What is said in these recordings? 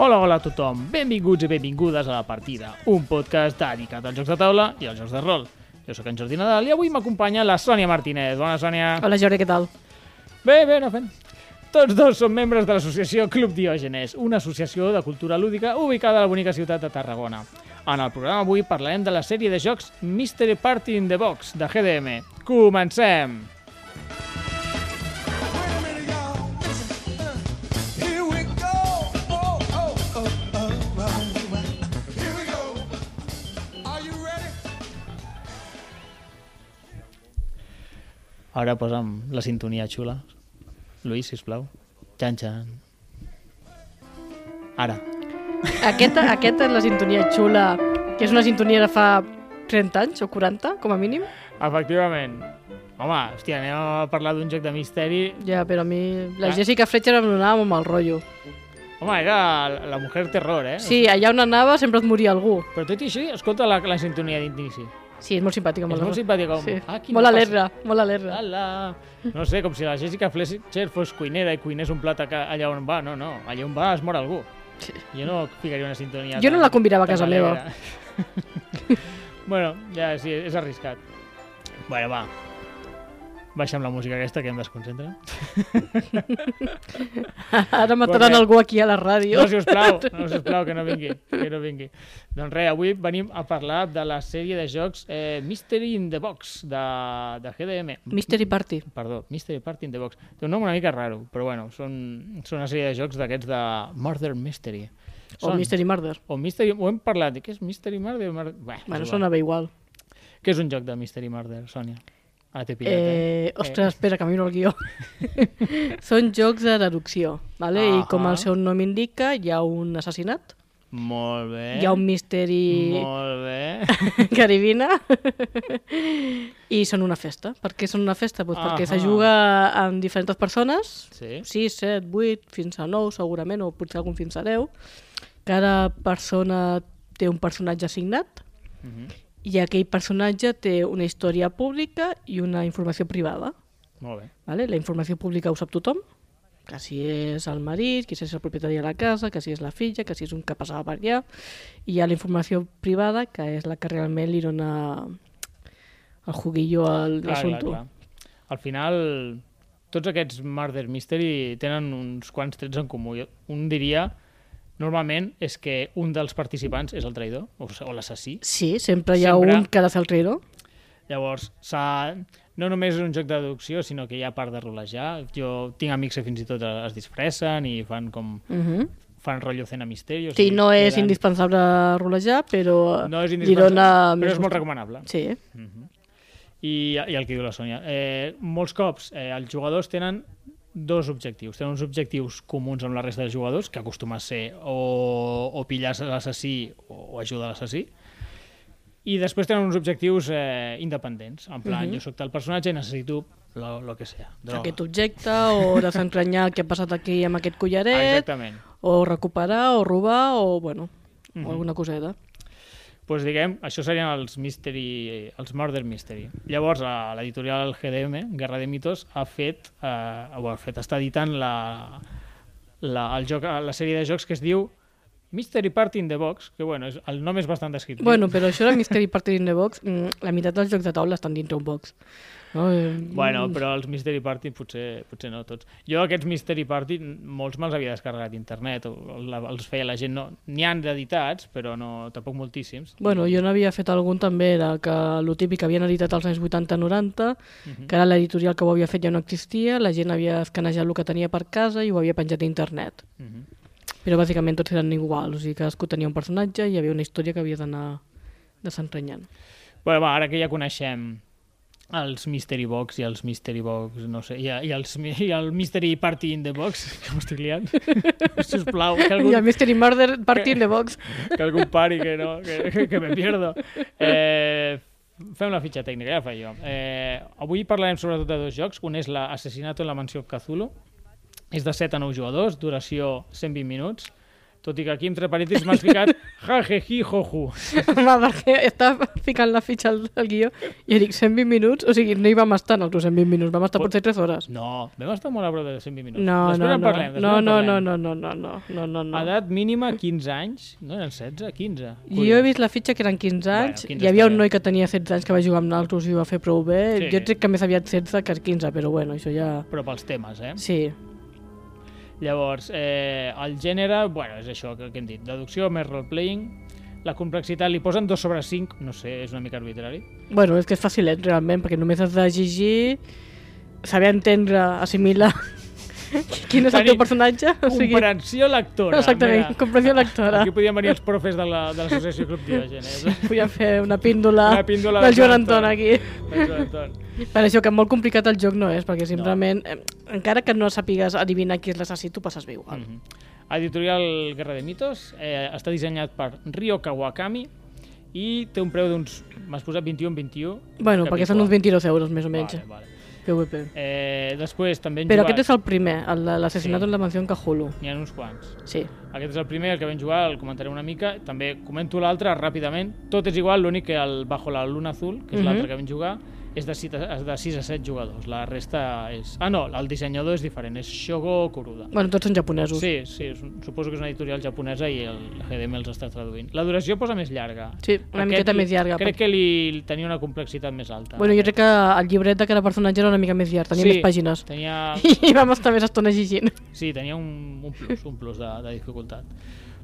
Hola, hola a tothom. Benvinguts i benvingudes a La Partida, un podcast dedicat als jocs de taula i als jocs de rol. Jo sóc en Jordi Nadal i avui m'acompanya la Sònia Martínez. Bona, Sònia. Hola Jordi, què tal? Bé, bé, no fent. Tots dos són membres de l'associació Club Diògenes, una associació de cultura lúdica ubicada a la bonica ciutat de Tarragona. En el programa avui parlarem de la sèrie de jocs Mystery Party in the Box, de GDM. Comencem! Ara posa'm la sintonia xula. Lluís, sisplau. Xan, xan. Ara. Aquesta, aquesta és la sintonia xula, que és una sintonia de fa 30 anys o 40, com a mínim. Efectivament. Home, hòstia, anem a parlar d'un joc de misteri. Ja, però a mi... La Ah. Jessica Fletcher em donava molt mal rotllo. Home, era la, la mujer terror, eh? Sí, allà on anava sempre et moria algú. Però tot i així, escolta la, la sintonia d'inici. Sí, és molt simpàtica. És molt simpàtica. Com... Sí. Ah, molt passa- alegre, molt alegre. Ala. No sé, com si la Jessica Fletcher fos cuinera i cuinés un plat allà on va. No, no, allà on va es mor algú. Sí. Jo no ficaria una sintonia Jo no la convidava a casa meva. bueno, ja, sí, és arriscat. Bueno, va. Baixa'm la música aquesta que em desconcentra. Ara mataran Correcte. algú aquí a la ràdio. No, sisplau, no, sisplau, que no vingui, que no vingui. Doncs res, avui venim a parlar de la sèrie de jocs eh, Mystery in the Box, de, de GDM. Mystery Party. Perdó, Mystery Party in the Box. Té un nom una mica raro, però bueno, són, són una sèrie de jocs d'aquests de Murder Mystery. O Mystery Murder. O Mystery... Ho hem parlat, què és Mystery Murder? Murder... Bé, Bueno, igual. sonava igual. Què és un joc de Mystery Murder, Sònia? Ara t'he pillat, eh? Eh, ostres, espera, que miro el guió. Són jocs de deducció, vale? i com el seu nom indica, hi ha un assassinat, Molt bé. hi ha un misteri Molt bé. que adivina i són una festa. Per què són una festa? Pues perquè Ahà. se juga amb diferents persones, Sí. 6, 7, 8, fins a 9 segurament, o potser algun fins a 10. Cada persona té un personatge assignat Mhm. I aquell personatge té una història pública i una informació privada. Molt bé. Vale? La informació pública ho sap tothom, que si és el marit, que si és el propietari de la casa, que si és la filla, que si és un que passava per allà, i hi ha la informació privada, que és la que realment li dona el juguillo al Clar, clar, assumpte. clar. Al final, tots aquests Murder Mystery tenen uns quants trets en comú. Un diria, normalment, és que un dels participants és el traïdor, o, o l'assassí. Sí, sempre hi ha Sempre- un que ha de fer el traïdor. Llavors, s'ha... no només és un joc de deducció, sinó que hi ha part de rolejar. Jo tinc amics que fins i tot es disfressen i fan com... Uh -huh. fan rotllo cena misterio. o Sí, sigui, no és queden- indispensable rolejar, però No és dona... però és molt recomanable. Sí, I, I el que diu la Sònia. Eh, molts cops eh, els jugadors tenen dos objectius. Tenen uns objectius comuns amb la resta de jugadors, que acostuma a ser o, o pillar l'assassí o, o ajudar l'assassí, i després tenen uns objectius eh, independents. En plan, Mhm. jo sóc tal personatge i necessito lo, lo que sea. Droga. aquest objecte, o desentranyar el que ha passat aquí amb aquest collaret, exactament. o recuperar, o robar, o, bueno, Mhm. o alguna coseta. Pues diguem, això serien els mystery, els murder mystery. Llavors, l'editorial GDM, Guerra de Mitos, ha fet, eh, o ha fet, està editant la, la, el joc, la sèrie de jocs que es diu Mystery Party in the Box, que bueno, és, el nom és bastant descriptiu. Bueno, però això de Mystery Party in the Box, mm, la meitat dels jocs de taula estan dintre un box. No? Eh, Bueno, però els Mystery Party potser, potser no tots. Jo aquests Mystery Party, molts me'ls havia descarregat d'internet, o la, els feia la gent, no, n'hi han d'editats, però no, tampoc moltíssims. Bueno, jo n'havia fet algun també, era que el típic havien editat als anys 80-90, Mhm. que ara l'editorial que ho havia fet ja no existia, la gent havia escanejat el que tenia per casa i ho havia penjat a internet. Mhm. Però bàsicament tots eren iguals, o sigui, cadascú tenia un personatge i hi havia una història que havia d'anar desentranyant. Bueno, va, ara que ja coneixem els Mystery Box i els Mystery Box, no sé, i, i, els, i el Mystery Party in the Box, que m'estic liant. Sisplau, que I algú, el Mystery Murder Party in the Box. que algú pari, que, no, que, que, que me pierdo. Eh, fem la fitxa tècnica, ja la faig jo. Eh, avui parlarem sobretot de dos jocs. Un és l'Assassinato en la Mansió Cthulhu. És de 7 a 9 jugadors, duració 120 minuts. Tot i que aquí, entre parèntesis, m'has ficat jajeji joju. Home, perquè estava ficant la fitxa al, al guió i dic 120 minuts, o sigui, no hi vam estar en els 120 minuts, vam estar potser 3 hores. No, vam estar molt a prop de 120 minuts. No, després no, en no, parlem, no, en no, no, no, no, no, no, no, no, no. Edat mínima 15 anys, no eren 16? 15. Jo he vist la fitxa que eren 15 anys, Bueno, 15 hi havia un noi que tenia 16 anys que va jugar amb naltros i va fer prou bé, Sí. jo crec que més aviat 16 que 15, però bueno, això ja... Però pels temes, eh? Sí, Llavors, eh, el gènere, bueno, és això que, que hem dit, deducció més role-playing, la complexitat li posen 2 sobre 5, no sé, és una mica arbitrari. bueno, és que és facilet realment, perquè només has de llegir, saber entendre, assimilar quin és el teu personatge. O sigui, Comprensió lectora. exactament, mira. comprensió lectora. Aquí podien venir els profes de la- de l'Associació Club Diògenes. Podíem fer una píndola, Una píndola del Joan Anton Anton. aquí. Joan Anton. Per això que molt complicat el joc no és, perquè simplement, eh, encara que no sàpigues adivinar qui és l'assassí, tu passes bé igual. Mhm. Editorial Guerra de Mitos, eh, està dissenyat per Ryo Kawakami i té un preu d'uns, m'has posat 21-21. Bueno, perquè són uns 22 euros més o menys, Vale, vale. PvP. Eh, després també hem Però jugat... aquest és el primer, l'assassinat Sí. en la mansió en Cthulhu. N'hi ha uns quants. Sí. Aquest és el primer, el que vam jugar, el comentaré una mica. També comento l'altre ràpidament. Tot és igual, l'únic que el Bajo la Luna Azul, que és Mhm. l'altre que vam jugar, és de, 6 a, de 6 a 7 jugadors. La resta és... Ah, no, el dissenyador és diferent, és Shogo Kuruda. Bueno, tots són japonesos. Sí, sí, és un- suposo que és una editorial japonesa i el GDM els està traduint. La duració posa més llarga. Sí, una miqueta més llarga, Crec perquè- que li tenia una complexitat més alta. Bueno, jo crec que el llibret de cada personatge era una mica més llarg, tenia Sí. més pàgines. Tenia, I vam estar més estona llegint. sí, tenia un, un plus, un plus de, de dificultat.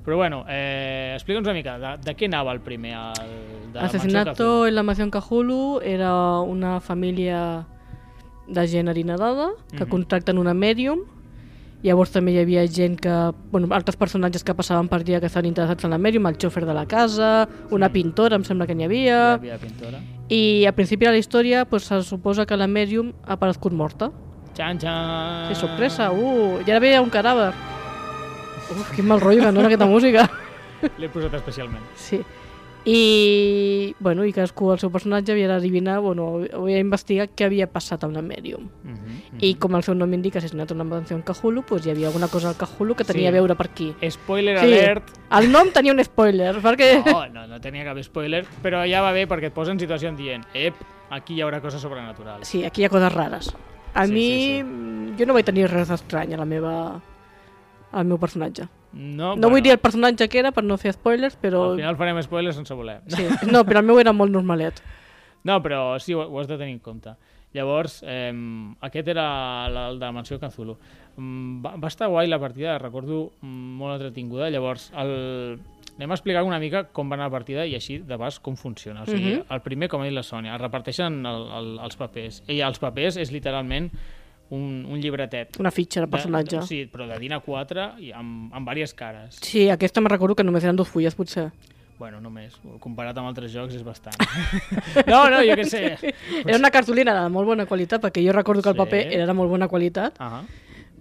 Però bueno, eh, explica'ns una mica, de, de què anava el primer? El, de Asesinato en la mansió en Cthulhu era una família de gent harinadada que Mhm. contracten una mèdium Llavors també hi havia gent que... Bueno, altres personatges que passaven per allà que estaven interessats en la mèdium, el xòfer de la casa, una pintora, em sembla que n'hi Hi havia... havia pintora. I al principi de la història pues, se suposa que la mèdium ha aparegut morta. Xan, xan! Sí, sorpresa, uh, i ara veia un cadàver. Uf, quin mal rotllo que dona aquesta música. L'he posat especialment. Sí. I, bueno, i cadascú, el seu personatge, havia d'adivinar, bueno, havia d'investigar què havia passat amb la Medium. Mm -hmm. I com el seu nom indica, assassinat una mansió en Cthulhu, pues hi havia alguna cosa al Cthulhu que tenia Sí. a veure per aquí. Spoiler Sí. alert! El nom tenia un spoiler, perquè... No, no, no tenia cap spoiler, però ja va bé perquè et posa en situació dient ep, aquí hi haurà coses sobrenaturals. Sí, aquí hi ha coses rares. A Sí, mi, sí, sí. jo no vaig tenir res estrany a la meva al meu personatge. No, No vull dir el personatge que era per no fer spoilers, però... Al final farem spoilers sense voler. Sí. No, però el meu era molt normalet. No, però sí, ho, ho has de tenir en compte. Llavors, eh, aquest era la- el de la Mansió Cthulhu. Mm, Va, va estar guai la partida, recordo mm, molt entretinguda. Llavors, el... anem a explicar una mica com va anar la partida i així, de base, com funciona. O sigui, Mhm. el primer, com ha dit la Sònia, es reparteixen el, el, els papers. I els papers és literalment un, un llibretet. Una fitxa de personatge. De, sí, però de DIN A4 i amb, amb diverses cares. Sí, aquesta me recordo que només eren dos fulles, potser. Bueno, només. Comparat amb altres jocs és bastant. no, no, jo què sé. Era una cartolina de molt bona qualitat, perquè jo recordo que el Sí. paper era de molt bona qualitat, Ah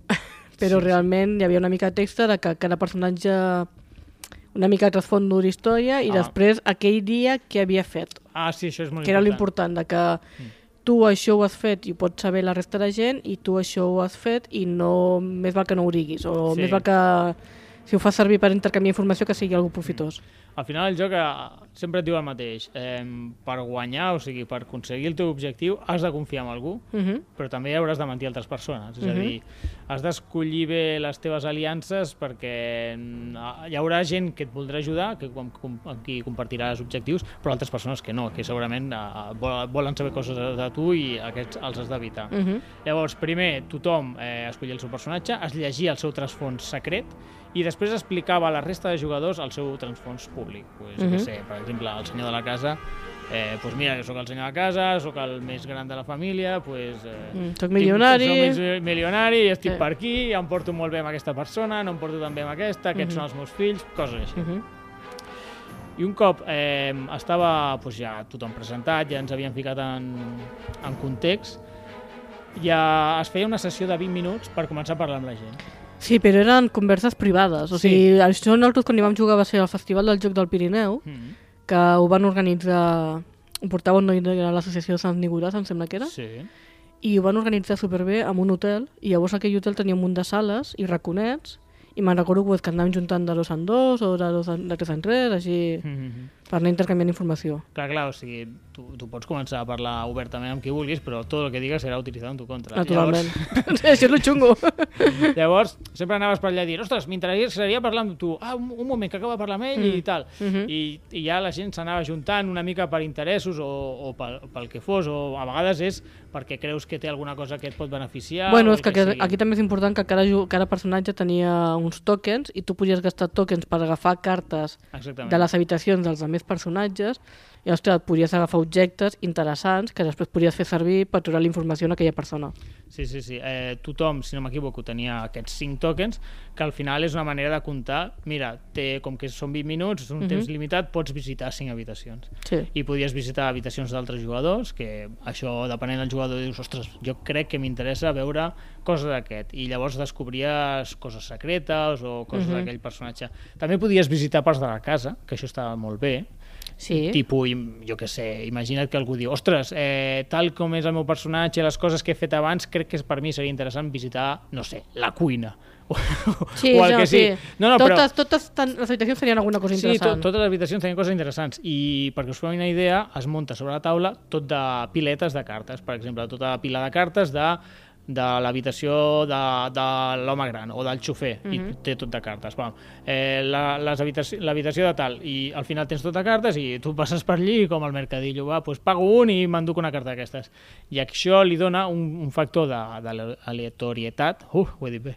però realment hi havia una mica de text de que cada personatge una mica de trasfond d'una història i Ah. després aquell dia què havia fet, ah, sí, això és molt que era important. l'important, de que tu això ho has fet i ho pots saber la resta de gent i tu això ho has fet i no més val que no ho diguis o Sí. més val que si ho fas servir per intercanviar informació que sigui algú profitós. Al final el joc eh, sempre et diu el mateix. Eh, per guanyar, o sigui, per aconseguir el teu objectiu, has de confiar en algú, Uh -huh. però també hauràs de mentir a altres persones. És a Mhm. dir, has d'escollir bé les teves aliances perquè mm, hi haurà gent que et voldrà ajudar, que, com, amb qui compartiràs objectius, però altres persones que no, que segurament eh, vol- volen saber coses de, tu i aquests els has d'evitar. Uh -huh. Llavors, primer, tothom eh, escollia el seu personatge, es llegia el seu trasfons secret i després explicava a la resta de jugadors el seu trasfons públic. Pues, uh Mhm. -huh. sé, per exemple, el senyor de la casa, eh, pues mira, que sóc el senyor de casa, sóc el més gran de la família, pues, eh, Mm, soc milionari. Tinc, soc milionari, estic Sí. per aquí, em porto molt bé amb aquesta persona, no em porto tan bé amb aquesta, aquests Mhm. són els meus fills, coses així. Uh -huh. I un cop eh, estava doncs ja tothom presentat, ja ens havíem ficat en, en context, ja es feia una sessió de 20 minuts per començar a parlar amb la gent. Sí, però eren converses privades. O Sí. sigui, això nosaltres quan hi vam jugar va ser al Festival del Joc del Pirineu, Mm. Que ho van organitzar... Ho portava un noi de l'associació de Sant Nicolàs, em sembla que era, Sí. i ho van organitzar superbé en un hotel, i llavors aquell hotel tenia un munt de sales i raconets, i me'n recordo que anàvem juntant de dos en dos o de, dos en, de tres en tres, així, Mm -hmm. Per anar intercanviant informació. Clar, clar, o sigui, tu, tu pots començar a parlar obertament amb qui vulguis, però tot el que digues serà utilitzat en tu contra. Naturalment. Això és lo xungo. Llavors, llavors sempre anaves per allà a dir, ostres, m'interessaria parlar amb tu. Ah, un, un moment, que acaba de parlar amb ell mm. i tal. Mm. -hmm. I, I ja la gent s'anava juntant una mica per interessos o, o pel, pel que fos, o a vegades és perquè creus que té alguna cosa que et pot beneficiar. bueno, és que, aquí, sigui. aquí també és important que cada, cada personatge tenia uns tokens i tu podies gastar tokens per agafar cartes Exactament. de les habitacions dels altres personatges i ostres, podies agafar objectes interessants que després podies fer servir per trobar la informació en aquella persona. Sí, sí, sí. Eh, tothom, si no m'equivoco, tenia aquests 5 tokens, que al final és una manera de comptar. Mira, té, com que són 20 minuts, un Mhm. temps limitat, pots visitar 5 habitacions. Sí. I podies visitar habitacions d'altres jugadors, que això, depenent del jugador, dius, ostres, jo crec que m'interessa veure coses d'aquest. I llavors descobries coses secretes o coses Mhm. d'aquell personatge. També podies visitar parts de la casa, que això estava molt bé. Sí. Tipo, jo que sé, imagina't que algú diu ostres, eh, tal com és el meu personatge, les coses que he fet abans, crec que per mi seria interessant visitar, no sé, la cuina. O, Sí, o el no, que sí. sigui. No, no, totes, però, totes tan, les habitacions tenien alguna cosa sí, to, interessant. totes les habitacions tenien coses interessants i perquè us feu una idea, es munta sobre la taula tot de piletes de cartes, per exemple, tota la pila de cartes de de l'habitació de, de l'home gran o del xofer, mm -hmm. Mhm. i té tot de cartes. Bueno, eh, l'habitació de tal, i al final tens tot de cartes i tu passes per allí com al mercadillo, va, pues pago un i m'enduc una carta d'aquestes. I això li dona un, un factor de, de l'aleatorietat, uh, ho he dit bé,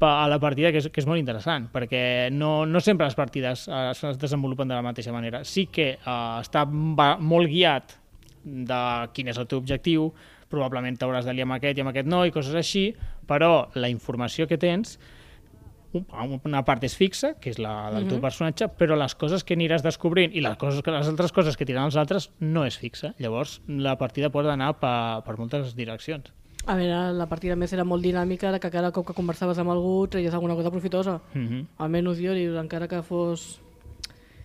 a la partida que és, que és molt interessant, perquè no, no sempre les partides eh, es desenvolupen de la mateixa manera. Sí que eh, està va, molt guiat de quin és el teu objectiu, probablement t'hauràs de liar amb aquest i amb aquest no, i coses així, però la informació que tens un- una part és fixa, que és la del teu Mhm. personatge, però les coses que aniràs descobrint i les, coses, que- les altres coses que tiraran els altres no és fixa. Llavors, la partida pot anar per, per moltes direccions. A veure, la partida més era molt dinàmica, que cada cop que conversaves amb algú treies alguna cosa profitosa. Mm -hmm. Almenys jo, dius, encara que fos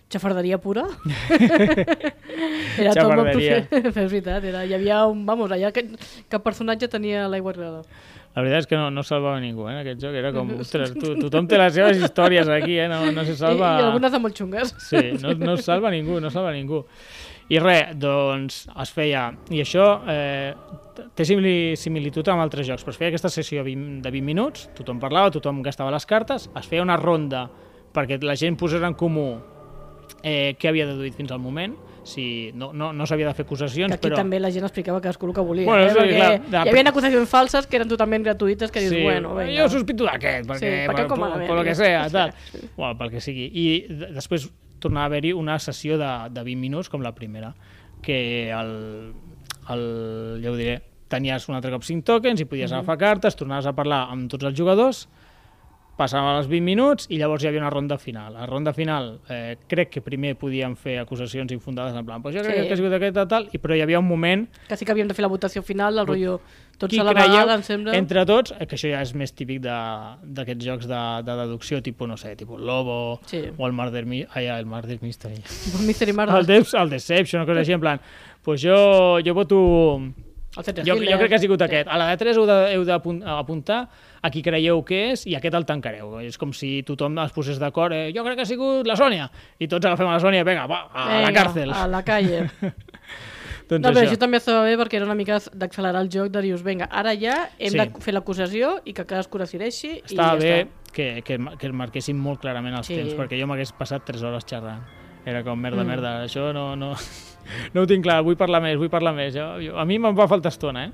xafarderia pura. era tot molt. És veritat, era, hi havia un... Vamos, allà que, cap personatge tenia l'aigua arreglada. La veritat és que no, no salvava ningú, eh, en aquest joc. Era com, ostres, tu, tothom té les seves històries aquí, eh? No, no se I, salva... I algunes de molt xungues. Sí, no, no salva ningú, no salva ningú. I res, doncs es feia... I això eh, té simili- similitud amb altres jocs, però es feia aquesta sessió 20, de 20 minuts, tothom parlava, tothom gastava les cartes, es feia una ronda perquè la gent posés en comú eh, què havia deduït fins al moment, si no, no, no s'havia de fer Que acusacions, aquí però... també la gent explicava cadascú el que volia. Bueno, eh? sí, Perquè clar, de- hi havia acusacions falses que eren totalment gratuïtes, que dius, Sí, bueno, vinga. jo sospito d'aquest, perquè, Sí, perquè per, per, per lo que sea, tal. Bueno, pel que sigui. I després tornava a haver-hi una sessió de, de 20 minuts, com la primera, que el, el, ja ho diré, tenies un altre cop 5 tokens i podies agafar cartes, tornaves a parlar amb tots els jugadors, passava els 20 minuts i llavors hi havia una ronda final. A la ronda final eh, crec que primer podíem fer acusacions infundades en plan, pues jo crec Sí. que ha sigut aquest tal, tal, i, però hi havia un moment Que sí que havíem de fer la votació final, el rotllo tots a la vegada, em sembla. entre tots, eh, que això ja és més típic de- d'aquests jocs de, de deducció, tipus, no sé, tipus Lobo, Sí. o el Murder, ai, el Murder Mystery. Un Mystery El, Murder. Deps, el Deception, una cosa així, en plan, pues jo, jo voto... El Jo, jo crec que ha sigut Sí. aquest. A la de 3 heu de- heu d'apuntar a qui creieu que és i aquest el tancareu. És com si tothom es posés d'acord. Eh, jo crec que ha sigut la Sònia. I tots agafem a la Sònia, vinga, va, a la Vinga, càrcel. A la calle. doncs No, però això. això també estava bé perquè era una mica d'accelerar el joc de dius, vinga, ara ja hem Sí. de fer l'acusació i que cadascú decideixi Estava i ja bé està. que, que, que es marquessin molt clarament els Sí. temps, perquè jo m'hagués passat 3 hores xerrant. Era com, merda, Mm. merda, això no, no, no ho tinc clar, vull parlar més, vull parlar més. Jo, jo, a mi me'n va faltar estona, eh?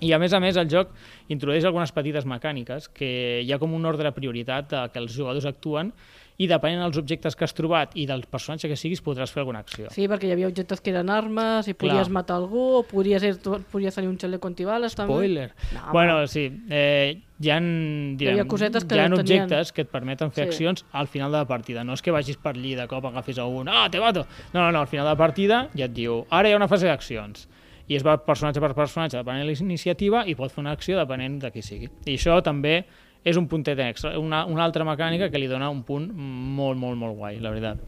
I a més a més el joc introdueix algunes petites mecàniques que hi ha com un ordre de prioritat de que els jugadors actuen i depenent dels objectes que has trobat i del personatge que siguis podràs fer alguna acció. Sí, perquè hi havia objectes que eren armes i podies Clar. matar algú o podies, ser, podies tenir un xaleco antibales també. Spoiler. No, bueno, home. sí, eh, hi ha, direm, havia cosetes que hi ha tenien- objectes que et permeten fer Sí. accions al final de la partida. No és que vagis per allí de cop agafis a un, ah, te mato! No, no, no, al final de la partida ja et diu, ara hi ha una fase d'accions. I es va personatge per personatge depenent de la iniciativa i pot fer una acció depenent de qui sigui. I això també és un puntet extra, una, una altra mecànica que li dona un punt molt, molt, molt guai, la veritat.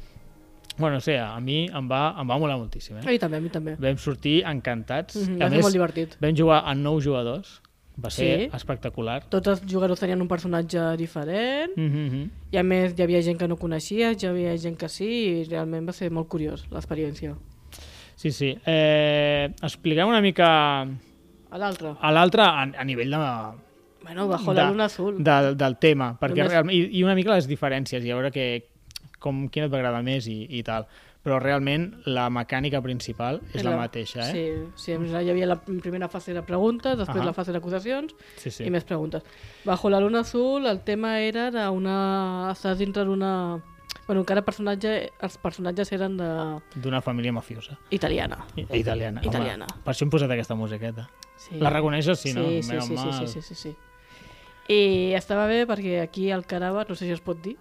Bueno, o sigui, a mi em va, em va molar moltíssim. A Eh? mi també, a mi també. Vam sortir encantats. Mhm, A va ser més, molt divertit. vam jugar amb nou jugadors. Va ser Sí. espectacular. Tots els jugadors tenien un personatge diferent Mm -hmm. i a més hi havia gent que no coneixies, hi havia gent que sí i realment va ser molt curiós l'experiència. Sí, sí. Eh, expliquem una mica A l'altre, a l'altre a, a nivell de, bueno, bajo la de- luna azul. de, del tema, perquè realment, i, i una mica les diferències, i a veure que, com, quina et va agradar més i, i tal. Però realment la mecànica principal és la, mateixa, eh? Sí, sí, hi havia la primera fase de preguntes, després Ahà. la fase d'acusacions sí. sí. i més preguntes. Bajo la luna azul el tema era d'una... Estàs dintre d'una... Bueno, encara personatge, els personatges eren de... D'una família mafiosa. italiana. I, italiana. Italiana. Home, per això hem posat aquesta musiqueta. Sí. La reconeixes? Sí, Sí, no? sí, sí, sí, sí, sí, sí, sí. I estava bé perquè aquí el cadàver, no sé si es pot dir,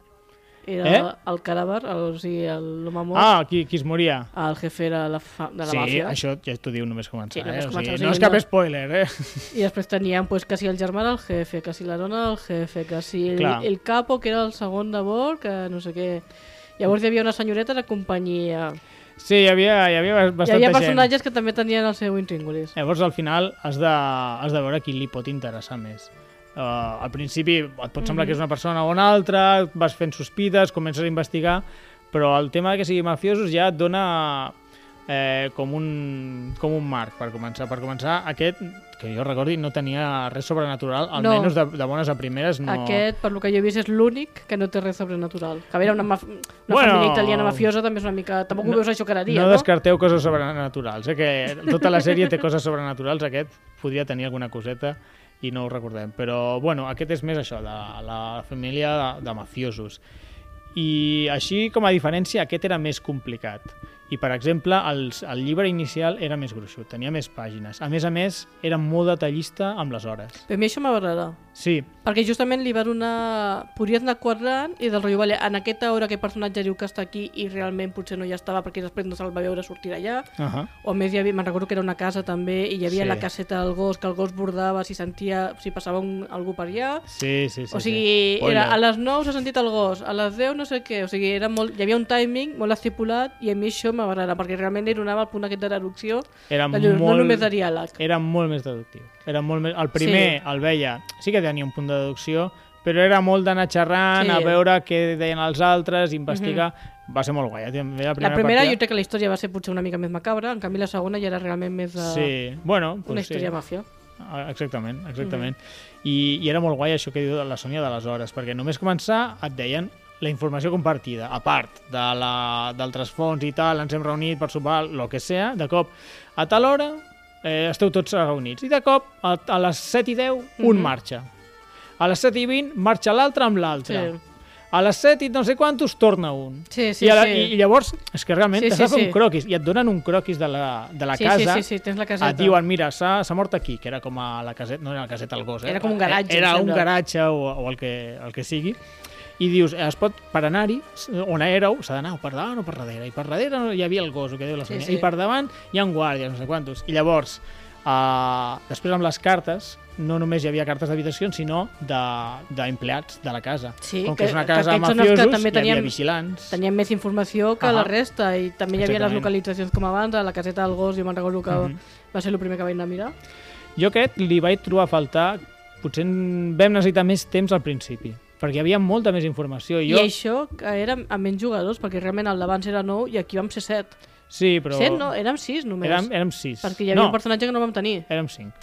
era Eh? el cadàver, el, o sigui, l'home mort, Ah, qui, qui es moria? el jefe era la fa, de la sí, màfia. això ja t'ho diu només començar. Sí, només eh? O començar, sigui, o sigui, no és cap no- spoiler, eh? I després teníem pues, que si el germà era el jefe, que si la dona el jefe, que si el, Clar. el capo, que era el segon de bord, que no sé què... Llavors hi havia una senyoreta de companyia. Sí, hi havia, hi havia Hi bastanta havia gent. personatges que també tenien el seu intríngulis. Llavors, al final, has de, has de veure qui li pot interessar més. Uh, al principi et pot semblar Mhm. que és una persona o una altra, vas fent sospites, comences a investigar, però el tema de que sigui mafiosos ja et dona eh, com, un, com un marc per començar. Per començar, aquest, que jo recordi, no tenia res sobrenatural, No. almenys de, de bones a primeres no... Aquest, per lo que jo he vist, és l'únic que no té res sobrenatural. Que a veure, una, maf una Bueno. família italiana mafiosa també és una mica... Tampoc ho veus això cada dia, no no? descarteu coses sobrenaturals, eh? que tota la sèrie té coses sobrenaturals, aquest podria tenir alguna coseta i no ho recordem. Però, bueno, aquest és més això, de la família de, de mafiosos. I així, com a diferència, aquest era més complicat. I, per exemple, els, el llibre inicial era més gruixut, tenia més pàgines. A més a més, era molt detallista amb les hores. Per mi això m'agrada. Sí, Perquè justament li va donar... Podries anar quadrant i del rotllo, vale, en aquesta hora aquest personatge diu que està aquí i realment potser no hi estava perquè després no se'l va veure sortir d'allà. uh -huh. O a més, havia, me'n recordo que era una casa també i hi havia Sí. la caseta del gos, que el gos bordava si sentia, si passava un, algú per allà. sí, sí, sí. o sigui, sí. era, a les 9 s'ha sentit el gos, a les 10 no sé què, o sigui, era molt, hi havia un timing molt estipulat i a mi això m'agrada, perquè realment li donava el punt aquest de deducció, Era de, no molt... només de diàleg. era molt més deductiu. Era molt més... El primer Sí. el veia, sí que tenia un punt de deducció, però era molt d'anar xerrant, Sí. a veure què deien els altres, investigar... Va ser molt guai. eh? La primera, La primera partida... jo crec que la història va ser potser una mica més macabra, en canvi la segona ja era realment més de... Sí, bueno, pues una història sí. màfia. Ah, Exactament, exactament. I, I era molt guai això que diu la Sònia de les hores, perquè només començar et deien la informació compartida, a part de la- d'altres fonts i tal, ens hem reunit per sopar, el que sea, de cop, a tal hora eh, esteu tots reunits, i de cop, a, a les 7 i 10, un Mhm. marxa. A les 7 i 20 marxa l'altre amb l'altre. Sí. A les 7 i no sé quantos torna un. Sí, sí, I, la, sí. i, llavors, és que realment Sí, t'has sí, de fer sí. un croquis, i et donen un croquis de la, de la sí, casa, Sí, sí, sí, tens la caseta. et diuen, mira, s'ha mort aquí, que era com a la caseta, no era la caseta al gos, eh? Era com un garatge, Era un garatge o, o el, que, el que sigui. I dius, es pot, per anar-hi, on éreu, s'ha d'anar o per davant o per darrere. I per darrere hi havia el gos, el que diu la Sí, sí. I per davant hi ha un guàrdia, no sé quantos. I llavors, uh, després amb les cartes, no només hi havia cartes d'habitació, sinó de- d'empleats de, de la casa. Sí, Com que, que- és una casa són els que mafiosos, també hi havia vigilants. Tenien més informació que Ahà. la resta i també hi havia les localitzacions com abans, a la caseta del gos, jo me'n recordo que Mhm. va ser el primer que vaig anar a mirar. Jo aquest li vaig trobar a faltar, potser vam necessitar més temps al principi, perquè hi havia molta més informació. I I jo, això que era amb menys jugadors, perquè realment el d'abans era 9 i aquí vam ser 7. sí, però 7 no, érem 6 només. érem, érem sis. Perquè hi havia no, un personatge que no vam tenir. érem cinc.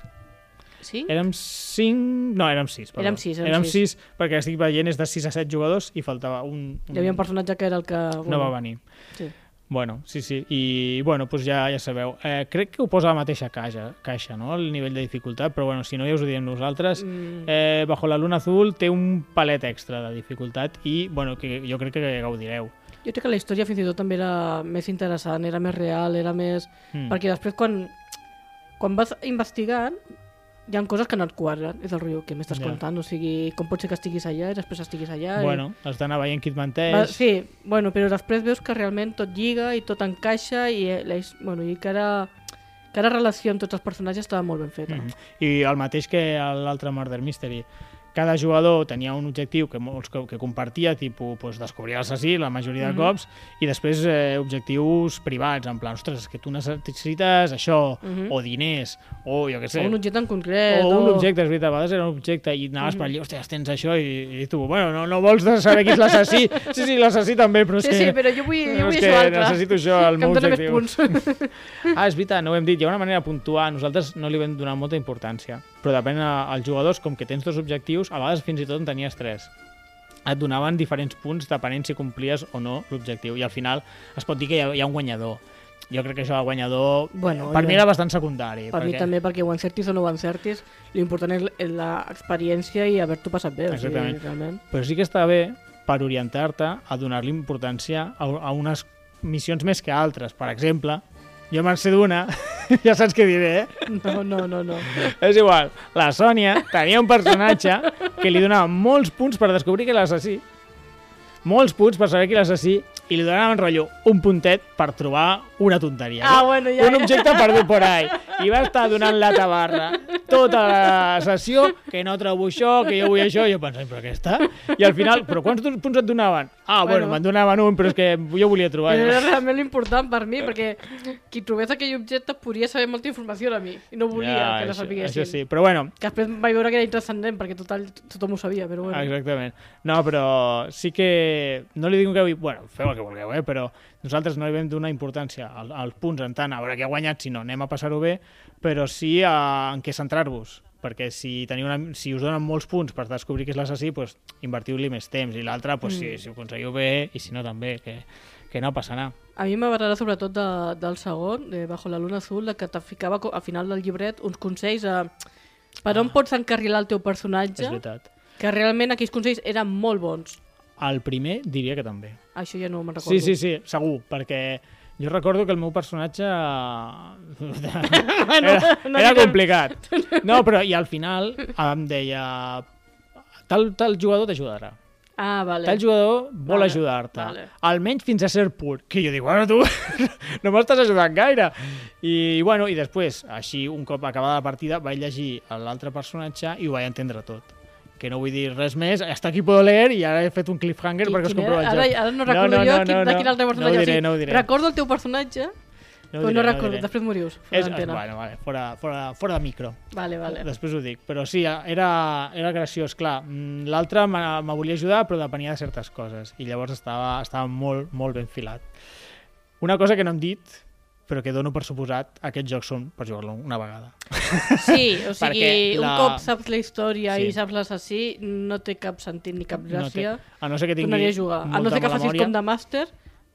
Sí? Érem cinc... No, érem sis. Perdó. Érem sis, érem érem sis. sis, perquè estic veient és de 6 a 7 jugadors i faltava un... un... Hi havia un personatge que era el que... No va venir. Sí. Bueno, sí, sí. I, bueno, doncs ja, ja sabeu. Eh, crec que ho posa a la mateixa caixa, caixa, no?, el nivell de dificultat, però bueno, si no ja us ho diem nosaltres. Mm. Eh, Bajo la luna azul té un palet extra de dificultat i, bueno, que jo crec que gaudireu. Jo crec que la història fins i tot també era més interessant, era més real, era més... Mm. Perquè després quan, quan vas investigant hi ha coses que no et quadren, és el riu que m'estàs Ja. contant, o sigui, com pot ser que estiguis allà i després estiguis allà... i- Bueno, has d'anar veient qui et Va, menteix. sí, bueno, però després veus que realment tot lliga i tot encaixa i, eh, bueno, i cada, cada relació amb tots els personatges estava molt ben feta. Mhm. I el mateix que l'altre Murder Mystery. Cada jugador tenia un objectiu que, molts, que, que compartia, tipus pues, descobrir l'assassí la majoria de Mhm. cops, i després eh, objectius privats, en plan, ostres, és que tu necessites això, Mhm. o diners, o jo què sé, O un objecte en concret. o un objecte, és veritat, a vegades era un objecte i anaves Mhm. per allà, ostres, tens això, i, i tu, bueno, no, no vols saber qui és l'assassí? Sí, sí, l'assassí també, però és Sí, que... sí, però jo vull, jo vull això que altre. necessito això, el meu objectiu. Ah, és veritat, no ho hem dit. Hi ha una manera de puntuar. Nosaltres no li vam donar molta importància. Però depèn als jugadors, com que tens dos objectius, a vegades fins i tot en tenies tres. Et donaven diferents punts depenent si complies o no l'objectiu. I al final es pot dir que hi ha, hi ha un guanyador. Jo crec que això del guanyador, Bueno, per mi era bastant secundari. Per mi també, perquè ho encertis o no ho encertis, l'important és l'experiència i haver-t'ho passat bé. O sigui, Exactament. realment. Però sí que està bé per orientar-te a donar-li importància a, a unes missions més que altres. Per exemple, jo me'n sé d'una, ja saps què diré, eh? No, no, no, no. És igual, la Sònia tenia un personatge que li donava molts punts per descobrir que l'assassí, molts punts per saber qui l'assassí, i li donaven rotllo un puntet per trobar una tonteria. Ah, no? bueno, ja, un ja. objecte perdut por ahí. I va estar donant la tabarra tota la sessió, que no trobo això, que jo vull això, i jo pensava, però què està? I al final, però quants punts et donaven? Ah, bueno, Bueno. me'n donaven un, però és que jo volia trobar. Però era realment l'important per mi, perquè qui trobés aquell objecte podria saber molta informació de mi, i no volia que la això, sapiguessin. això sí, però bueno, Que després vaig veure que era intranscendent, perquè total, tothom ho sabia, però bueno. Exactament. No, però sí que... No li dic que... Bueno, feu el que vulgueu, eh? Però nosaltres no li vam donar importància al- als punts en tant a veure qui ha guanyat, sinó anem a passar-ho bé, però sí a, en què centrar-vos perquè si, teniu una, si us donen molts punts per descobrir qui és l'assassí, pues, invertiu-li més temps i l'altre, pues, Mm. si, si ho aconseguiu bé i si no també, que, que no passarà. A mi m'agrada sobretot de, del segon, de Bajo la luna azul, que te ficava al final del llibret uns consells a per on pots encarrilar el teu És personatge, veritat. que realment aquells consells eren molt bons. El primer diria que també. Això ja no me'n recordo. Sí, sí, sí, segur, perquè jo recordo que el meu personatge era, era complicat. No, però i al final em deia tal, tal jugador t'ajudarà. Ah, vale. Tal jugador vol Vale, ajudar-te. vale. Almenys fins a ser pur. Que jo dic, bueno, tu no m'estàs ajudant gaire. I, bueno, i després, així, un cop acabada la partida, vaig llegir l'altre personatge i ho vaig entendre tot. Que no vull dir res més, hasta aquí puedo leer i ara he fet un cliffhanger I perquè us quin compro el joc. Ara, ara no recordo jo quin, de quin altre No personatge. ho diré, no ho diré. Recordo el teu personatge, No però diré, no recordo. diré. Després morius. És, És, bueno, vale, fora, fora, fora de micro. Vale, vale. Després ho dic. Però sí, era, era graciós, clar. mm, L'altre me volia ajudar, però depenia de certes coses. I llavors estava, estava molt, molt ben filat. Una cosa que no hem dit, però que dono per suposat, aquests jocs són per jugar-lo una vegada. Sí, o sigui, Perquè un la- cop saps la història Sí. i saps l'assassí, no té cap sentit ni cap No té, gràcia. a no ser que tingui a jugar. A no ser que facis memòria, com de màster,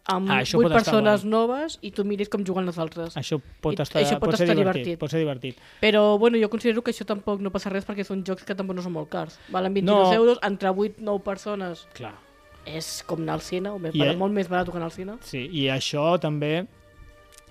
amb Ah, això vuit pot estar persones guai. noves i tu miris com juguen les altres. Això pot I- estar, això pot pot ser estar divertit, divertit. Pot ser divertit. Però bueno, jo considero que això tampoc no passa res perquè són jocs que tampoc no són molt cars. Valen 22 No. euros, entre 8-9 persones. Clar. És com anar al cine, o més, I- I... molt més barat que anar al cine. Sí, i això també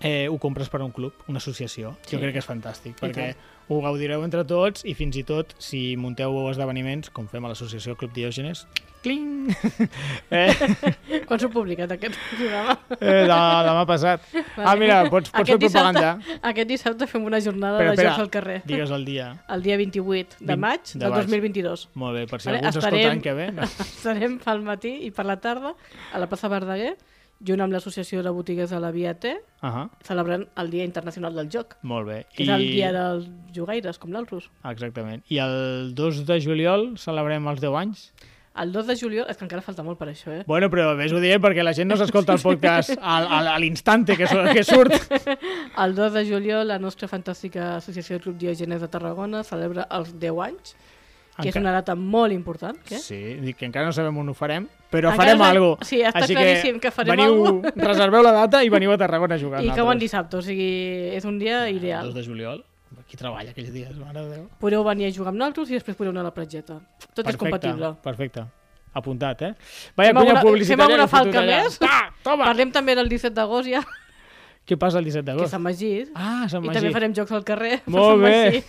eh, ho compres per a un club, una associació. Sí. Jo crec que és fantàstic, I perquè ho gaudireu entre tots i fins i tot si munteu esdeveniments, com fem a l'associació Club Diògenes, cling! eh, Quan s'ho publicat aquest programa? eh, de, demà passat. Ah, mira, pots, pots fer Aquest dissabte- propaganda. Aquest dissabte fem una jornada Espera, de jocs al carrer. Digues el dia. El dia 28 de maig de del maig. 2022. Molt bé, per si Vale, algú ens escolta l'any que ve. No? Estarem pel matí i per la tarda a la plaça Verdaguer, junt amb l'Associació de Botigues de la Via T, Uh -huh. celebrant el Dia Internacional del Joc, Molt bé. que I... és el dia dels jugaires, com l'Alrus. Exactament. I el 2 de juliol celebrem els 10 anys. El 2 de juliol, és que encara falta molt per això, eh? Bueno, però ves-ho dient perquè la gent no s'escolta el podcast al, al, a l'instante que, que surt. El 2 de juliol la nostra fantàstica associació Club Diògenes de Tarragona celebra els 10 anys que és una data molt important. Què? Sí, dic que encara no sabem on ho farem, però Encara farem no- alguna cosa. sí, està claríssim que farem veniu, algo. reserveu la data i veniu a Tarragona a jugar. I amb cau en dissabte, o sigui, és un dia 2 ideal. de juliol. Qui treballa aquells dies, mare de Déu. Podeu venir a jugar amb nosaltres i després podeu anar a la platgeta. Tot és compatible. Perfecte. Apuntat, eh? Vaya Fem alguna- publicitària fem alguna que falca més? Ah, toma! Parlem també del 17 d'agost ja, Què passa el 17 que és d'agost? Sant Magí. Ah, Sant I Magí. també farem jocs al carrer. Molt bé. Magí.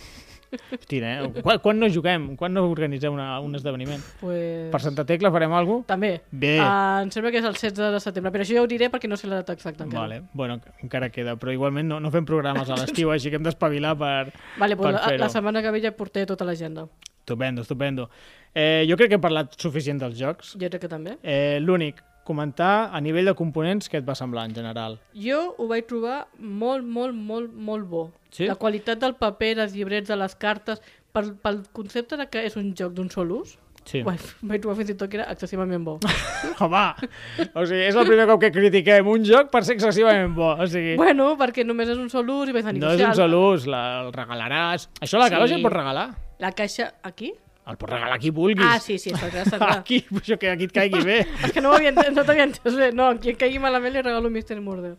Hòstia, eh? Quan, quan no juguem? Quan no organitzem una, un esdeveniment? Pues... Per Santa Tecla farem alguna cosa? També. Bé. Uh, em sembla que és el 16 de setembre, però això ja ho diré perquè no sé la data exacta encara. Vale, bueno, encara queda, però igualment no, no fem programes a l'estiu, així que hem d'espavilar per... Vale, pues per la, fer-ho. la setmana que ve ja porté tota l'agenda. Estupendo, estupendo. Eh, jo crec que he parlat suficient dels jocs. Jo crec que també. Eh, L'únic, comentar a nivell de components què et va semblar en general. Jo ho vaig trobar molt, molt, molt, molt bo. Sí? La qualitat del paper, dels llibrets, de les cartes, pel, pel concepte de que és un joc d'un sol ús, Sí. ho vaig, vaig trobar fins i tot que era excessivament bo. Home, o sigui, és el primer cop que critiquem un joc per ser excessivament bo. O sigui, bueno, perquè només és un sol ús i vaig no és un sol ús, la, el regalaràs. Això la Sí. ja pots regalar. La caixa... Aquí? El pots regalar a qui vulguis. Ah, sí, sí, està clar, està clar. Aquí, això que aquí et caigui bé. És que no, no t'havia entès bé. No, qui em caigui malament li regalo un Mr. Murder.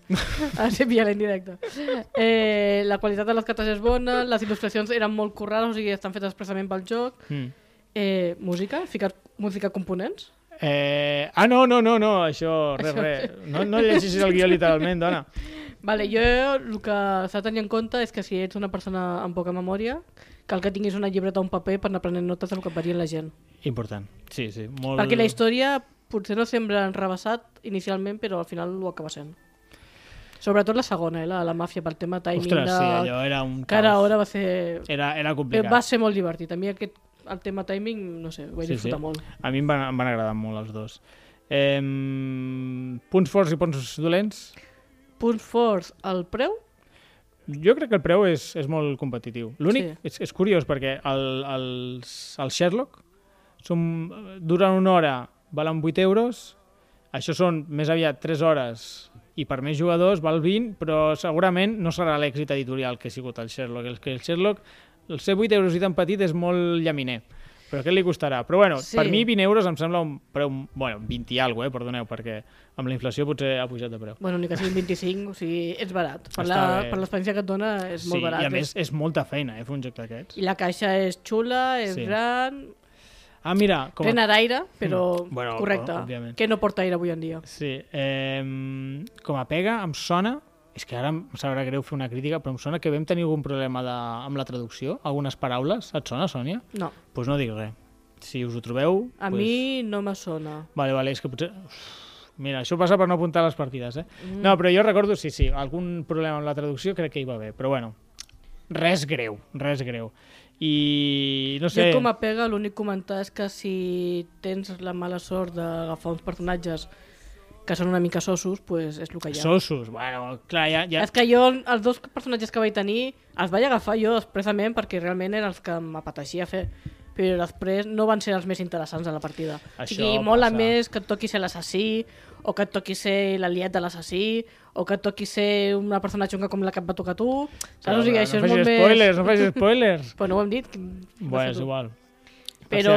A ser vial en directe. Eh, la qualitat de les cartes és bona, les il·lustracions eren molt currades, o sigui, estan fetes expressament pel joc. Mm. Eh, música, ficar música components. Eh, ah, no, no, no, no, això, res, Això- res. No, no llegeixis el guió literalment, dona. Vale, jo el que s'ha de tenir en compte és que si ets una persona amb poca memòria, cal que tinguis una llibreta o un paper per anar prenent notes del que et la gent. Important, sí, sí. Molt... Perquè la història potser no sembla enrebaçat inicialment, però al final ho acaba sent. Sobretot la segona, eh, la, la màfia, pel tema timing Ostres, de... sí, allò era un Cada caos. hora va ser... Era, era complicat. va ser molt divertit. A mi aquest, el tema timing, no sé, ho vaig Sí, disfrutar sí. molt. A mi em van, em van agradar molt els dos. Eh, punts forts i punts dolents? Punts forts, el preu? Jo crec que el preu és, és molt competitiu. L'únic, Sí. és, és curiós, perquè el, els, els Sherlock són, duren una hora, valen 8 euros, això són més aviat 3 hores i per més jugadors val 20, però segurament no serà l'èxit editorial que ha sigut el Sherlock. El, que el Sherlock, el ser 8 euros i tan petit és molt llaminer. Però què li costarà? Però bueno, Sí. per mi 20 euros em sembla un preu... Bueno, 20 i alguna eh, perdoneu, perquè amb la inflació potser ha pujat de preu. Bueno, ni que siguin 25, o sigui, ets barat. Per l'experiència que et dona és molt sí, barat. i a més és molta feina, eh, fer un joc d'aquests. I la caixa és xula, és Sí. gran, Ah, mira, com plena a... d'aire, però Mm. Bueno, correcte. òbviament. Que no porta aire avui en dia. Sí, eh, com a pega em sona... És que ara em sabrà greu fer una crítica, però em sona que vam tenir algun problema de, amb la traducció, algunes paraules. Et sona, Sònia? Doncs No, pues no dic res. Si us ho trobeu... a pues... mi no me sona. Vale, vale, és que potser... Uf, Mira, això passa per no apuntar les partides, eh? Mm. No, però jo recordo, sí, sí, algun problema amb la traducció crec que hi va haver, però bueno, res greu, res greu. I no sé... Jo com a pega l'únic comentar és que si tens la mala sort d'agafar uns personatges que són una mica sossos, pues és el que hi ha. Sossos, bueno, clar, ja... ja... És que jo, els dos personatges que vaig tenir, els vaig agafar jo expressament perquè realment eren els que m'apeteixia fer però després no van ser els més interessants de la partida. o Això sigui, mola passa. més que et toqui ser l'assassí, o que et toqui ser l'aliat de l'assassí, o que et toqui ser una persona xunga com la que et va tocar a tu. Saps? Però, o sigui, però això no és molt facis spoilers, més... no facis spoilers. Però no ho hem dit. bueno, és igual. Per Però,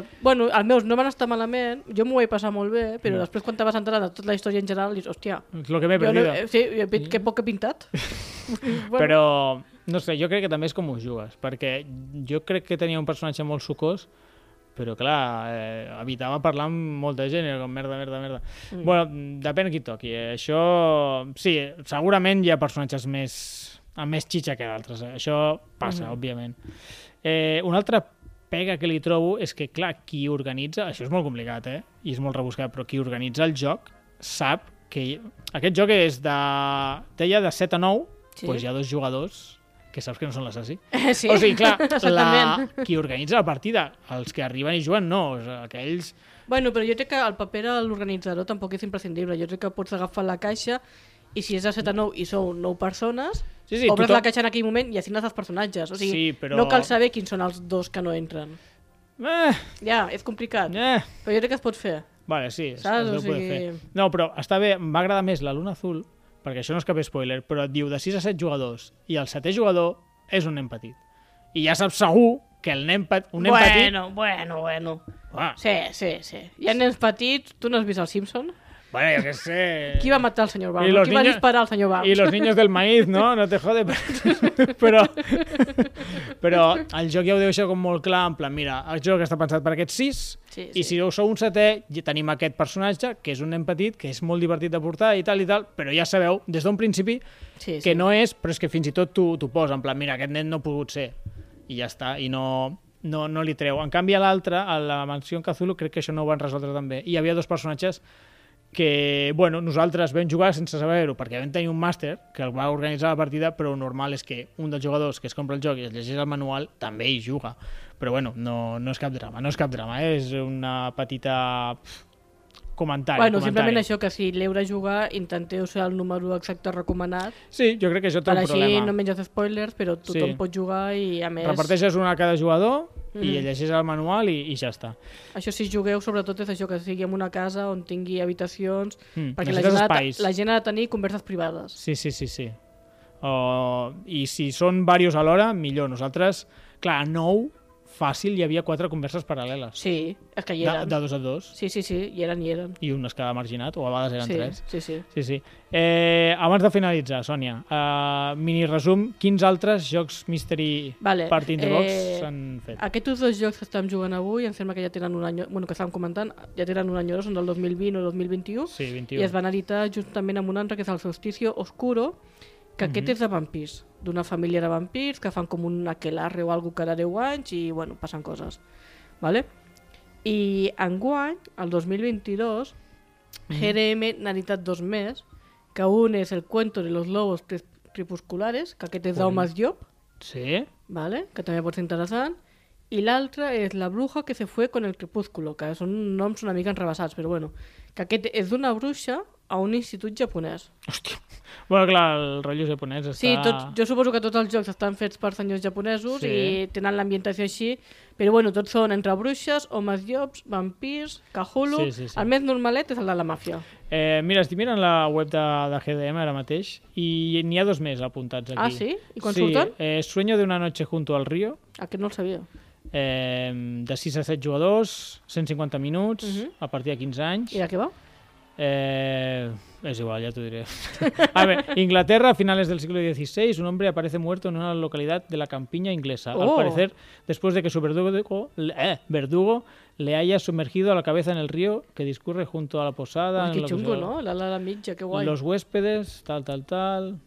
si bueno, els meus no van estar malament, jo m'ho vaig passar molt bé, però Mm. després quan te vas entrar de tota la història en general, dius, hòstia, el que m'he jo no, sí, que poc he pintat. bueno, Però, no sé, jo crec que també és com ho jugues, perquè jo crec que tenia un personatge molt sucós, però clar, eh, evitava parlar amb molta gent, i era com merda, merda, merda. Mm. Bueno, depèn qui toqui. Eh? Això, sí, segurament hi ha personatges més amb més xitxa que d'altres. Eh? Això passa, Mhm. òbviament. Eh, una altra pega que li trobo és que, clar, qui organitza... Això és molt complicat, eh? I és molt rebuscat, però qui organitza el joc sap que aquest joc és de... Deia de 7 a 9, Sí. doncs hi ha dos jugadors que saps que no són l'assassí. sí, O sigui, clar, la, qui organitza la partida, els que arriben i juguen, no. O sigui, aquells... Bueno, però jo crec que el paper de l'organitzador tampoc és imprescindible. Jo crec que pots agafar la caixa i si és de 7 a 9 i sou 9 persones, Sí, sí, obres tothom- la caixa en aquell moment i assignes els personatges. O sigui, Sí, però- no cal saber quins són els dos que no entren. Eh, Ja, és complicat. eh. Però jo crec que es pot fer. Vale, sí, es, Saps? es deu O sigui- fer. No, però està bé, em va agradar més la Luna Azul, perquè això no és cap spoiler, però et diu de 6 a 7 jugadors, i el setè jugador és un nen petit. I ja saps segur que el nen, pet- un nen petit... bueno, bueno, bueno. Ah, Sí, sí, sí. Hi ha nens petits, tu no has vist el Simpson? Bueno, yo qué sé. Qui va matar al senyor Y Barnes? los Qui va niños- disparar al senyor Barnes? Y los niños del maíz, no? No te jode. Però, però el joc ja ho deixa com molt clar, en plan, mira, el joc està pensat per aquests sis, Sí, i sí. si sou un setè, ja tenim aquest personatge, que és un nen petit, que és molt divertit de portar i tal i tal, però ja sabeu, des d'un principi, Sí, sí. que no és, però és que fins i tot t'ho posa, en plan, mira, aquest nen no ha pogut ser. I ja està, i no, no, no li treu. En canvi, a l'altre, a la mansió en Cthulhu, crec que això no ho van resoldre també. I hi havia dos personatges que, bueno, nosaltres vam jugar sense saber-ho, perquè vam tenir un màster que el va organitzar la partida, però el normal és que un dels jugadors que es compra el joc i es llegeix el manual també hi juga. Però bueno, no, no és cap drama, no és cap drama, eh? és una petita comentari. Bueno, comentari. simplement això, que si l'heu de jugar, intenteu ser el número exacte recomanat, Sí, jo crec que això té per un així problema. no menges spoilers, però tothom Sí. pot jugar i a més... Reparteixes una a cada jugador i Mhm. llegeix el manual i, i ja està. Això si jugueu, sobretot és això, que sigui en una casa on tingui habitacions, Mm, perquè la gent, ha espais. la gent ha de tenir converses privades. Sí, sí, sí, sí. O, I si són diversos alhora, millor. Nosaltres, clar, a nou, fàcil, hi havia quatre converses paral·leles. Sí, és que hi De, eren. de dos a dos. Sí, sí, sí, hi eren, hi eren. I un es quedava marginat, o a vegades eren sí, tres. sí, sí. Sí, sí. Eh, abans de finalitzar, Sònia, eh, mini resum, quins altres jocs Mystery Vale, Party in the Box eh, s'han fet? Aquests dos jocs que estem jugant avui, em sembla que ja tenen un any, bueno, que estàvem comentant, ja tenen un any o són del 2020 o 2021, Sí, i 21. es van editar juntament amb un altre que és el Solsticio Oscuro, que Mhm. aquest és de vampirs, d'una família de vampirs que fan com un aquelarre o alguna cada 10 anys i, bueno, passen coses. Vale? I enguany, el 2022, Mhm. GRM n'ha editat dos més, que un és el cuento de los lobos Crep- crepusculares, que aquest és d'Homes Job, Sí? ¿vale? que també pot ser interessant, i l'altre és La bruja que se fue con el crepúsculo, que són noms una mica enrebaçats, però bueno, que aquest és d'una bruixa a un institut japonès. Hòstia. Bueno, clar, el rotllo japonès està... Sí, tots, jo suposo que tots els jocs estan fets per senyors japonesos Sí. i tenen l'ambientació així, però bueno, tots són entre bruixes, homes llops, vampirs, Cthulhu... Sí, sí, sí. El més normalet és el de la màfia. Eh, mira, estic mirant la web de, de GDM ara mateix i n'hi ha dos més apuntats aquí. Ah, sí? I quan sí, surten? Eh, Sueño de una noche junto al río, Aquest no el sabia. eh, de 6 a 7 jugadors, 150 minuts, Mhm. a partir de 15 anys. I de què va? Eh, es igual, ya te diré. A ver, Inglaterra, a finales del siglo XVI, un hombre aparece muerto en una localidad de la campiña inglesa. Al Oh. parecer, después de que su verdugo, eh, verdugo le haya sumergido a la cabeza en el río que discurre junto a la posada. En que xungo, se- no? La la la mitja, que guai. Los huéspedes, tal, tal, tal.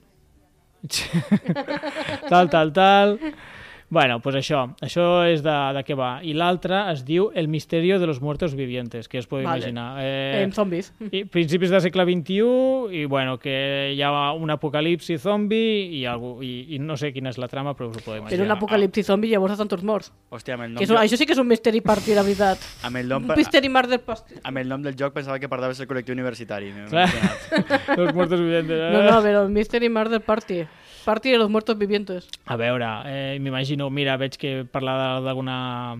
tal, tal, tal. Bueno, pues això, això és de, de què va. I l'altre es diu El misterio de los muertos vivientes, que us podeu Vale. imaginar. Eh, En zombis. i principis del segle XXI i bueno, que hi ha un apocalipsi zombi i, algú, i, i no sé quina és la trama però us ho podeu imaginar. Però un apocalipsi zombi llavors estan tots morts. Hòstia, amb el nom, Que és, un- això sí que és un misteri party, de veritat. amb el nom, Un misteri murder party. amb el nom del joc pensava que parlaves del col·lectiu universitari. Clar. Los muertos vivientes. eh? No, no, però Mystery Murder Party. Party de los muertos vivientes. A veure, eh, m'imagino, mira, veig que parla de- d'alguna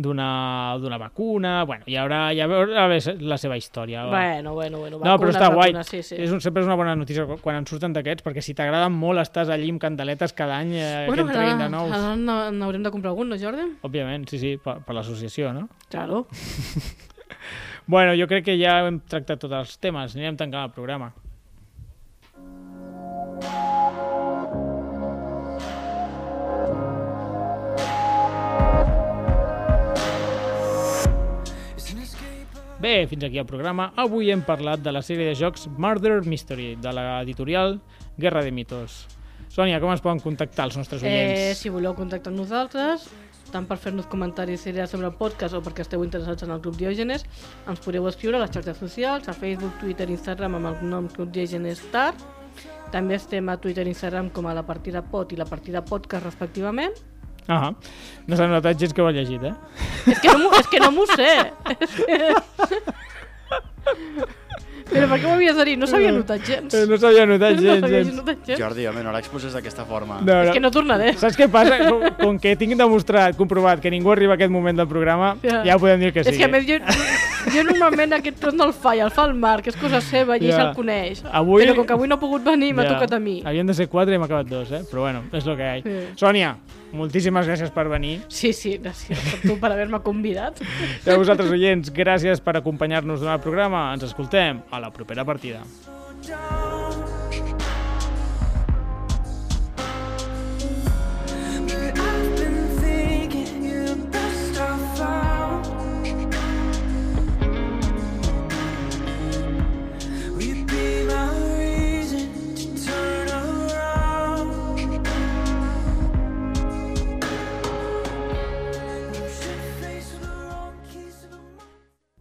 d'una d'una vacuna, bueno, hi haurà, hi haurà la seva història. va. Bueno, bueno, bueno. No, però vacunes, està guai. vacunes, Sí, sí. És un, sempre és una bona notícia quan en surten d'aquests, perquè si t'agraden molt estàs allí amb candeletes cada any eh, bueno, que en treguin de nous. ara n'haurem de comprar algun, no, Jordi? Òbviament, sí, sí, per, per l'associació, no? Claro. Bueno, jo crec que ja hem tractat tots els temes, anirem tancant el programa. Bé, fins aquí el programa. Avui hem parlat de la sèrie de jocs Murder Mystery, de l'editorial Guerra de Mitos. Sònia, com ens poden contactar els nostres Eh, oients? si voleu contactar amb nosaltres, tant per fer-nos comentaris i idees sobre el podcast o perquè esteu interessats en el Club Diògenes, ens podeu escriure a les xarxes socials, a Facebook, Twitter, Instagram amb el nom Club Diògenes Star. També estem a Twitter i Instagram com a la partida pot i la partida podcast respectivament. Ah, no s'ha notat gens que ho ha llegit, eh? És que no m'ho- és que no m'ho sé. Però per què m'ho havies de dir? No s'havia notat gens. Eh, No s'havia notat No gens, gens. notat gens. Jordi, home, no l'exposes d'aquesta forma. No, És que no tornaré. Saps què passa? Com, com que tinc demostrat, comprovat, que ningú arriba a aquest moment del programa, Ja. ja, podem dir que sí. És que a més jo Jo normalment aquest tros no el fa, i el fa el Marc, és cosa seva, i ell Ja. se'l coneix. Avui- Però com que avui no ha pogut venir, m'ha Ja. tocat a mi. Havien de ser quatre i hem acabat dos, eh? Però bueno, és el que hi ha. Sí. Sònia, moltíssimes gràcies per venir. Sí, sí, gràcies a tu per haver-me convidat. I a vosaltres, oients, gràcies per acompanyar-nos durant el programa. Ens escoltem a la propera partida. I've